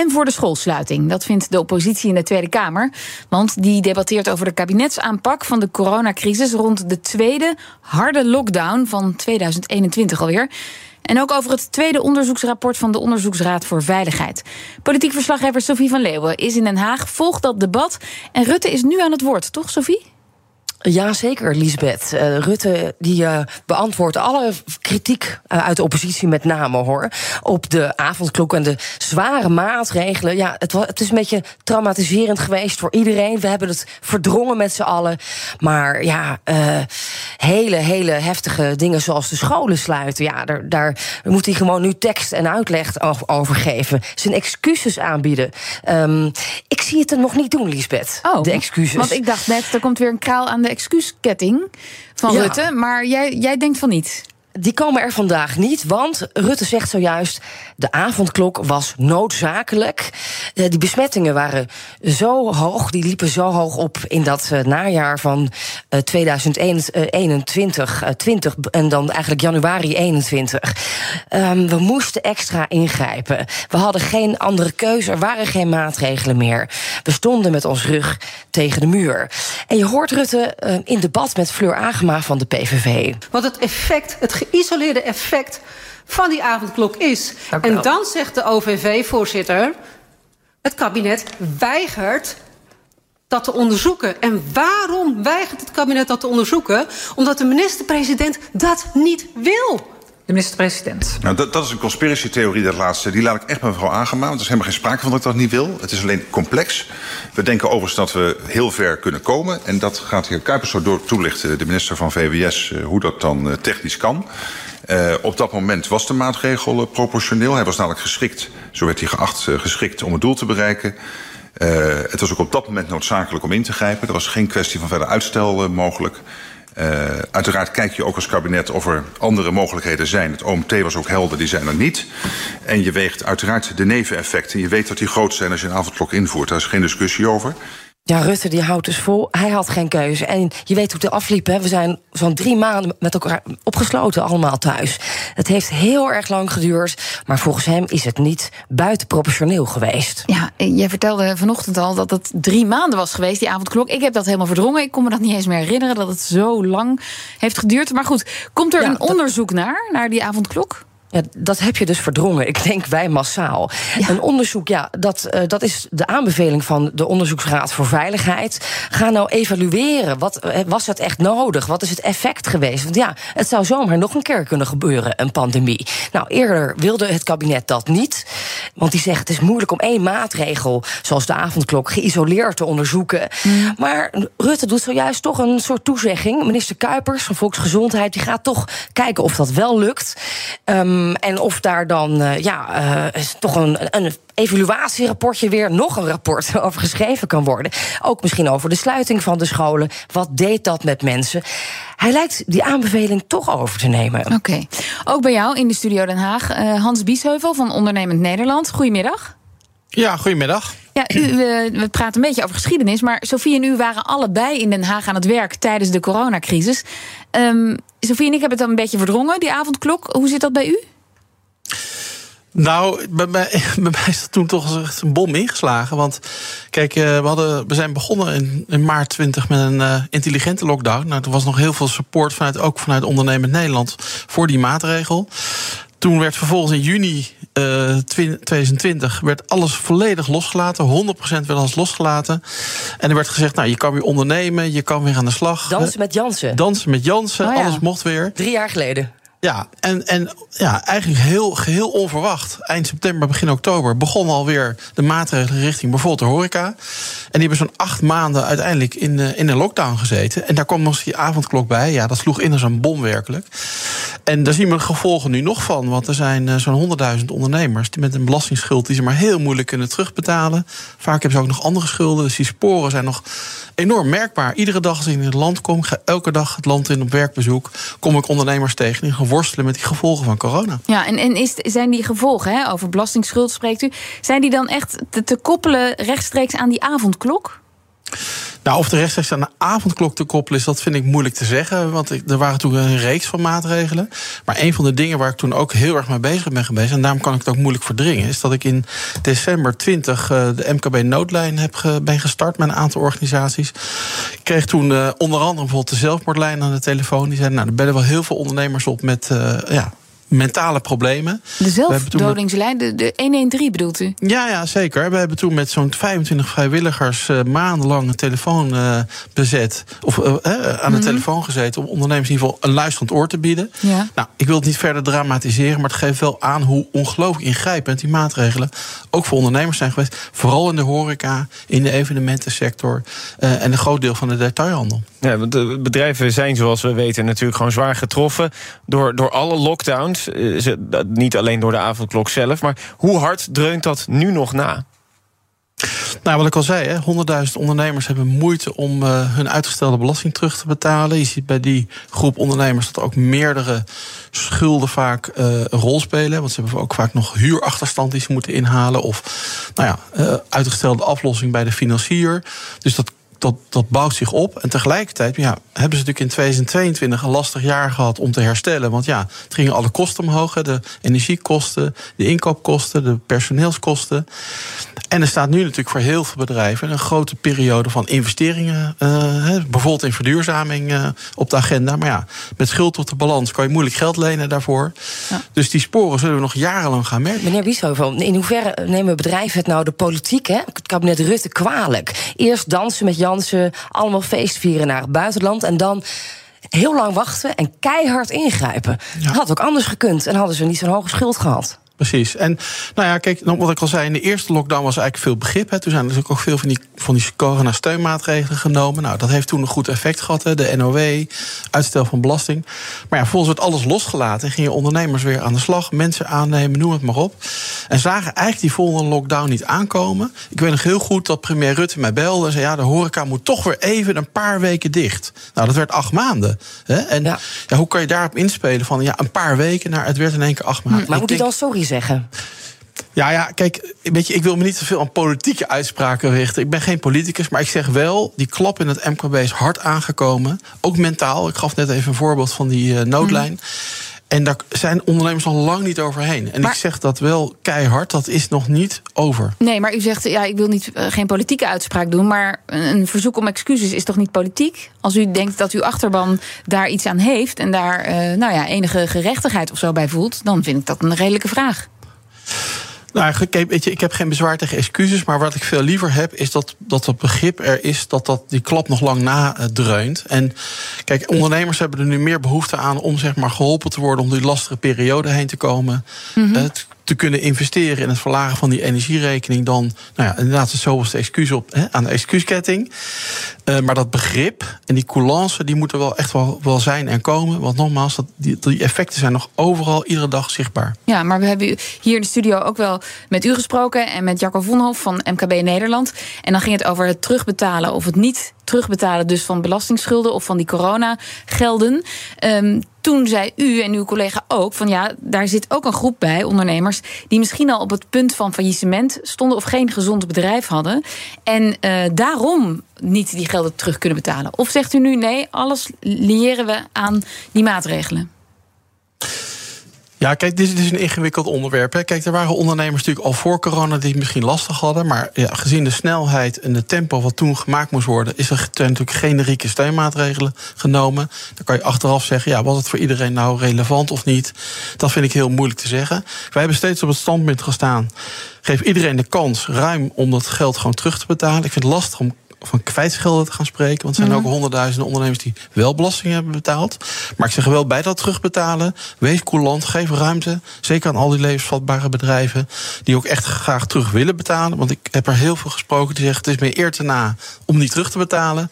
en voor de schoolsluiting. Dat vindt de oppositie in de Tweede Kamer. Want die debatteert over de kabinetsaanpak van de coronacrisis rond de tweede harde lockdown van 2021 alweer. En ook over het tweede onderzoeksrapport van de Onderzoeksraad voor Veiligheid. Politiek verslaggever Sophie van Leeuwen is in Den Haag, volgt dat debat. En Rutte is nu aan het woord, toch Sophie? Ja, zeker, Lisbeth. Uh, Rutte die uh, beantwoordt alle kritiek uh, uit de oppositie met name, hoor. Op de avondklok en de zware maatregelen. Ja, het, was, het is een beetje traumatiserend geweest voor iedereen. We hebben het verdrongen met z'n allen. Maar ja, hele, hele heftige dingen zoals de scholen sluiten. Ja, daar, daar moet hij gewoon nu tekst en uitleg over geven. Zijn excuses aanbieden. Um, ik zie het er nog niet doen, Lisbeth. Oh, de excuses. Want ik dacht net, er komt weer een kraal aan de excuusketting van ja. Rutte. Maar jij, jij denkt van niet. Die komen er vandaag niet, want Rutte zegt zojuist... de avondklok was noodzakelijk. Die besmettingen waren zo hoog, die liepen zo hoog op... in dat najaar van 2021, 20, en dan eigenlijk januari 21. Um, we moesten extra ingrijpen. We hadden geen andere keuze, er waren geen maatregelen meer. We stonden met ons rug tegen de muur. En je hoort Rutte in debat met Fleur Agema van de PVV. Wat het effect, het geïsoleerde effect van die avondklok is. En dan zegt de OVV-voorzitter... het kabinet weigert dat te onderzoeken. En waarom weigert het kabinet dat te onderzoeken? Omdat de minister-president dat niet wil. De minister-president. Nou, dat, dat, is een conspiratietheorie, dat laatste. Die laat ik echt mevrouw Agema. Want er is helemaal geen sprake van dat ik dat niet wil. Het is alleen complex. We denken overigens dat we heel ver kunnen komen. En dat gaat de heer Kuipers zo door toelichten, de minister van VWS, hoe dat dan technisch kan. Uh, op dat moment was de maatregel proportioneel. Hij was namelijk geschikt, zo werd hij geacht, geschikt om het doel te bereiken. het was ook op dat moment noodzakelijk om in te grijpen. Er was geen kwestie van verder uitstel mogelijk. Uh, uiteraard kijk je ook als kabinet of er andere mogelijkheden zijn. Het OMT was ook helder, die zijn er niet. En je weegt uiteraard de neveneffecten. Je weet dat die groot zijn als je een avondklok invoert. Daar is geen discussie over. Ja, Rutte die houdt dus vol. Hij had geen keuze. En je weet hoe het afliep. Hè? We zijn zo'n drie maanden met elkaar opgesloten, allemaal thuis. Het heeft heel erg lang geduurd. Maar volgens hem is het niet buitenproportioneel geweest. Ja, jij vertelde vanochtend al dat het drie maanden was geweest, die avondklok. Ik heb dat helemaal verdrongen. Ik kon me dat niet eens meer herinneren dat het zo lang heeft geduurd. Maar goed, komt er Ja, een dat- onderzoek naar, naar die avondklok? Ja, dat heb je dus verdrongen. Ik denk wij massaal. Een onderzoek, ja, dat, eh, dat is de aanbeveling van de Onderzoeksraad voor Veiligheid. Ga nou evalueren. Wat, eh, was het echt nodig? Wat is het effect geweest? Want ja, het zou zomaar nog een keer kunnen gebeuren, een pandemie. Nou, eerder wilde het kabinet dat niet. Want die zegt het is moeilijk om één maatregel, zoals de avondklok, geïsoleerd te onderzoeken. Maar Rutte doet zojuist toch een soort toezegging. Minister Kuipers van Volksgezondheid die gaat toch kijken of dat wel lukt. Ehm, en of daar dan eh, ja, eh, toch een, een evaluatierapportje weer, nog een rapport over geschreven kan worden. Ook misschien over de sluiting van de scholen. Wat deed dat met mensen? Hij lijkt die aanbeveling toch over te nemen. Oké. Ook bij jou in de studio Den Haag, eh, Hans Biesheuvel van Ondernemend Nederland. Goedemiddag. Ja, goedemiddag. Ja, u, we, we praten een beetje over geschiedenis, maar Sofie en u waren allebei in Den Haag aan het werk tijdens de coronacrisis. Ehm Sofie en ik hebben het dan een beetje verdrongen, die avondklok. Hoe zit dat bij u? Nou, bij mij, bij mij is dat toen toch echt een bom ingeslagen. Want kijk, eh, we, hadden, we zijn begonnen in, in maart 20 met een eh, intelligente lockdown. Nou, er was nog heel veel support vanuit, ook vanuit ondernemend Nederland voor die maatregel. Toen werd vervolgens in juni eh, 2020 werd alles volledig losgelaten. 100% werd alles losgelaten. En er werd gezegd, nou, je kan weer ondernemen, je kan weer aan de slag. Dansen met Jansen. Dansen met Jansen, Oh ja. alles mocht weer. Drie jaar geleden. Ja, en, en ja, eigenlijk heel, geheel onverwacht. Eind september, begin oktober begonnen alweer de maatregelen richting bijvoorbeeld de horeca. En die hebben zo'n acht maanden uiteindelijk in, uh, in een lockdown gezeten. En daar kwam nog die avondklok bij. Ja, dat sloeg in als een bom werkelijk. En daar zien we de gevolgen nu nog van. Want er zijn uh, zo'n 100.000 ondernemers die met een belastingsschuld die ze maar heel moeilijk kunnen terugbetalen. Vaak hebben ze ook nog andere schulden. Dus die sporen zijn nog enorm merkbaar. Iedere dag als ik in het land kom, ga elke dag het land in op werkbezoek, kom ik ondernemers tegen die worstelen met die gevolgen van corona. Ja, en, en is, zijn die gevolgen, hè, over belastingsschuld spreekt u, zijn die dan echt te, te koppelen rechtstreeks aan die avondklok? Nou, of de rechtstreeks aan de avondklok te koppelen is, dat vind ik moeilijk te zeggen. Want er waren toen een reeks van maatregelen. Maar een van de dingen waar ik toen ook heel erg mee bezig ben geweest, en daarom kan ik het ook moeilijk verdringen, is dat ik in december 20 de MKB-noodlijn heb ben gestart met een aantal organisaties. Ik kreeg toen uh, onder andere bijvoorbeeld de zelfmoordlijn aan de telefoon. Die zeiden, nou, er bellen wel heel veel ondernemers op met uh, ja, mentale problemen. De zelfdodingslijn, de, de 113 bedoelt u? Ja, ja, zeker. We hebben toen met zo'n 25 vrijwilligers uh, maandenlang een telefoon uh, bezet. Of uh, aan de mm -hmm. telefoon gezeten om ondernemers in ieder geval een luisterend oor te bieden. Ja. Nou, ik wil het niet verder dramatiseren, maar het geeft wel aan hoe ongelooflijk ingrijpend die maatregelen ook voor ondernemers zijn geweest. Vooral in de horeca, in de evenementensector en een groot deel van de detailhandel. Ja, want de bedrijven zijn, zoals we weten, natuurlijk gewoon zwaar getroffen door, door alle lockdowns. Niet alleen door de avondklok zelf, maar hoe hard dreunt dat nu nog na? Nou, wat ik al zei, 100.000 ondernemers hebben moeite om uh, hun uitgestelde belasting terug te betalen. Je ziet bij die groep ondernemers dat ook meerdere schulden vaak uh, een rol spelen. Want ze hebben ook vaak nog huurachterstand die ze moeten inhalen. Of nou ja, uitgestelde aflossing bij de financier. Dus dat dat, dat bouwt zich op. En tegelijkertijd ja, hebben ze natuurlijk in 2022 een lastig jaar gehad om te herstellen. Want ja, het gingen alle kosten omhoog. De energiekosten, de inkoopkosten, de personeelskosten. En er staat nu natuurlijk voor heel veel bedrijven een grote periode van investeringen. Uh, bijvoorbeeld in verduurzaming uh, op de agenda. Maar ja, met schuld tot de balans kan je moeilijk geld lenen daarvoor. Ja. Dus die sporen zullen we nog jarenlang gaan merken. Meneer Wieshoven, in hoeverre nemen bedrijven het nou de politiek, hè, het kabinet Rutte, kwalijk? Eerst dansen met Jansen, allemaal feestvieren naar het buitenland. En dan heel lang wachten en keihard ingrijpen. Ja. Had ook anders gekund en hadden ze niet zo'n hoge schuld gehad. Precies. En nou ja, kijk, wat ik al zei, in de eerste lockdown was eigenlijk veel begrip. Hè. Toen zijn er natuurlijk ook veel van die, van die corona-steunmaatregelen genomen. Nou, dat heeft toen een goed effect gehad. Hè. De NOW, uitstel van belasting. Maar ja, volgens werd alles losgelaten en gingen ondernemers weer aan de slag. Mensen aannemen, noem het maar op. En zagen eigenlijk die volgende lockdown niet aankomen. Ik weet nog heel goed dat premier Rutte mij belde en zei: ja, de horeca moet toch weer even een paar weken dicht. Nou, dat werd acht maanden. Hè. En ja. ja. hoe kan je daarop inspelen van ja, een paar weken naar het werd in één keer acht maanden. Maar moet hij dan sorry zeggen? Ja, ja, kijk, weet je, ik wil me niet te veel aan politieke uitspraken richten. Ik ben geen politicus, maar ik zeg wel, die klap in het MKB is hard aangekomen. Ook mentaal. Ik gaf net even een voorbeeld van die uh, noodlijn. Mm. En daar zijn ondernemers al lang niet overheen. En maar, ik zeg dat wel keihard, dat is nog niet over. Nee, maar u zegt, ja, ik wil niet, uh, geen politieke uitspraak doen... maar een verzoek om excuses is toch niet politiek? Als u denkt dat uw achterban daar iets aan heeft... en daar uh, nou ja, enige gerechtigheid of zo bij voelt... dan vind ik dat een redelijke vraag. Nou, weet je, ik heb geen bezwaar tegen excuses. Maar wat ik veel liever heb, is dat, dat begrip er is dat, dat die klap nog lang nadreunt. En kijk, ondernemers hebben er nu meer behoefte aan om zeg maar, geholpen te worden om die lastige periode heen te komen. Mm -hmm. Het te kunnen investeren in het verlagen van die energierekening dan, nou ja, inderdaad, het zoveelste excuus op hè, aan de excuusketting. Uh, maar dat begrip en die coulance, die moeten wel echt wel, wel zijn en komen. Want nogmaals, dat, die, effecten zijn nog overal iedere dag zichtbaar. Ja, maar we hebben hier in de studio ook wel met u gesproken en met Jacco Vonhof van MKB Nederland. En dan ging het over het terugbetalen of het niet terugbetalen dus van belastingsschulden of van die coronagelden. Um, toen zei u en uw collega ook van ja, daar zit ook een groep bij, ondernemers, die misschien al op het punt van faillissement stonden of geen gezond bedrijf hadden. En uh, daarom niet die gelden terug kunnen betalen. Of zegt u nu nee, alles liëren we aan die maatregelen? Ja, kijk, dit is een ingewikkeld onderwerp. Hè. Kijk, er waren ondernemers natuurlijk al voor corona die het misschien lastig hadden. Maar ja, gezien de snelheid en de tempo wat toen gemaakt moest worden, is er natuurlijk generieke steunmaatregelen genomen. Dan kan je achteraf zeggen, ja, was het voor iedereen nou relevant of niet? Dat vind ik heel moeilijk te zeggen. Wij hebben steeds op het standpunt gestaan. Geef iedereen de kans ruim om dat geld gewoon terug te betalen. Ik vind het lastig om van kwijtschelden te gaan spreken. Want er zijn Mhm. ook honderdduizenden ondernemers die wel belasting hebben betaald. Maar ik zeg wel bij dat terugbetalen. Wees coulant, geef ruimte. Zeker aan al die levensvatbare bedrijven. Die ook echt graag terug willen betalen. Want ik heb er heel veel gesproken die zeggen: het is meer eer te na om niet terug te betalen.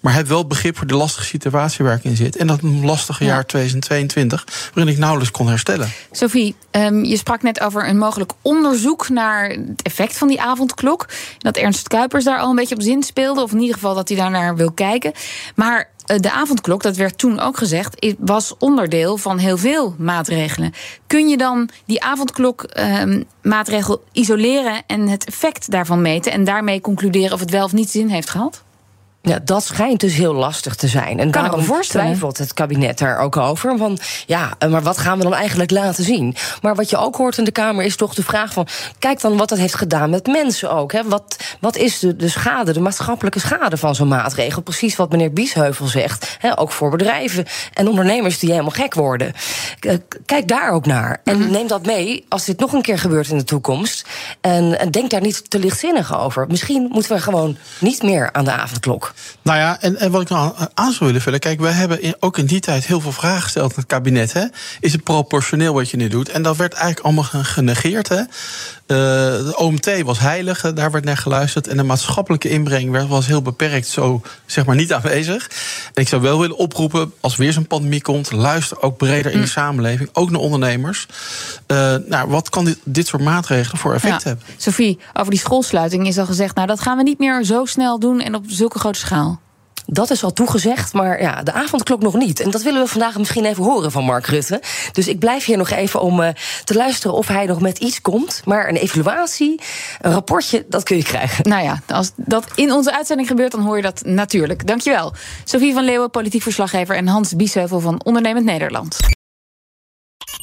Maar heb wel begrip voor de lastige situatie waar ik in zit. En dat lastige Ja. jaar 2022, waarin ik nauwelijks kon herstellen. Sophie, ehm, je sprak net over een mogelijk onderzoek naar het effect van die avondklok. Dat Ernst Kuipers daar al een beetje op zin speelde, of in ieder geval dat hij daar naar wil kijken. Maar eh, de avondklok, dat werd toen ook gezegd, was onderdeel van heel veel maatregelen. Kun je dan die avondklok ehm, isoleren en het effect daarvan meten en daarmee concluderen of het wel of niet zin heeft gehad? Ja, dat schijnt dus heel lastig te zijn. En me daarom twijfelt het kabinet daar ook over. Van ja, eh, maar wat gaan we dan eigenlijk laten zien? Maar wat je ook hoort in de Kamer is toch de vraag van... kijk dan wat dat heeft gedaan met mensen ook. Hè? Wat, wat is de, de schade, de maatschappelijke schade van zo'n maatregel? Precies wat meneer Biesheuvel zegt. Hè? Ook voor bedrijven en ondernemers die helemaal gek worden. K- Kijk daar ook naar. En neem dat mee als dit nog een keer gebeurt in de toekomst. En, en denk daar niet te lichtzinnig over. Misschien moeten we gewoon niet meer aan de avondklok. Nou ja, en, en wat ik nou aan- zou willen vullen. Kijk, wij hebben in- ook in die tijd heel veel vragen gesteld aan het kabinet. Hè. Is het proportioneel wat je nu doet? En dat werd eigenlijk allemaal ge- genegeerd. Hè. Eh, de OMT was heilig, eh, daar werd naar geluisterd. En de maatschappelijke inbreng werd, was heel beperkt, zo zeg maar niet aanwezig. En ik zou wel willen oproepen, als weer zo'n pandemie komt, luister ook breder in de samenleving, ook naar ondernemers. Eh, nou, wat kan dit, dit soort maatregelen voor effect Ja. hebben? Sophie, over die schoolsluiting is al gezegd, nou dat gaan we niet meer zo snel doen en op zulke grote schaal. Dat is al toegezegd, maar ja, de avondklok nog niet. En dat willen we vandaag misschien even horen van Mark Rutte. Dus ik blijf hier nog even om eh, te luisteren of hij nog met iets komt. Maar een evaluatie, een rapportje, dat kun je krijgen. Nou ja, als dat in onze uitzending gebeurt, dan hoor je dat natuurlijk. Dankjewel. Sophie van Leeuwen, politiek verslaggever... en Hans Biesheuvel van Ondernemend Nederland.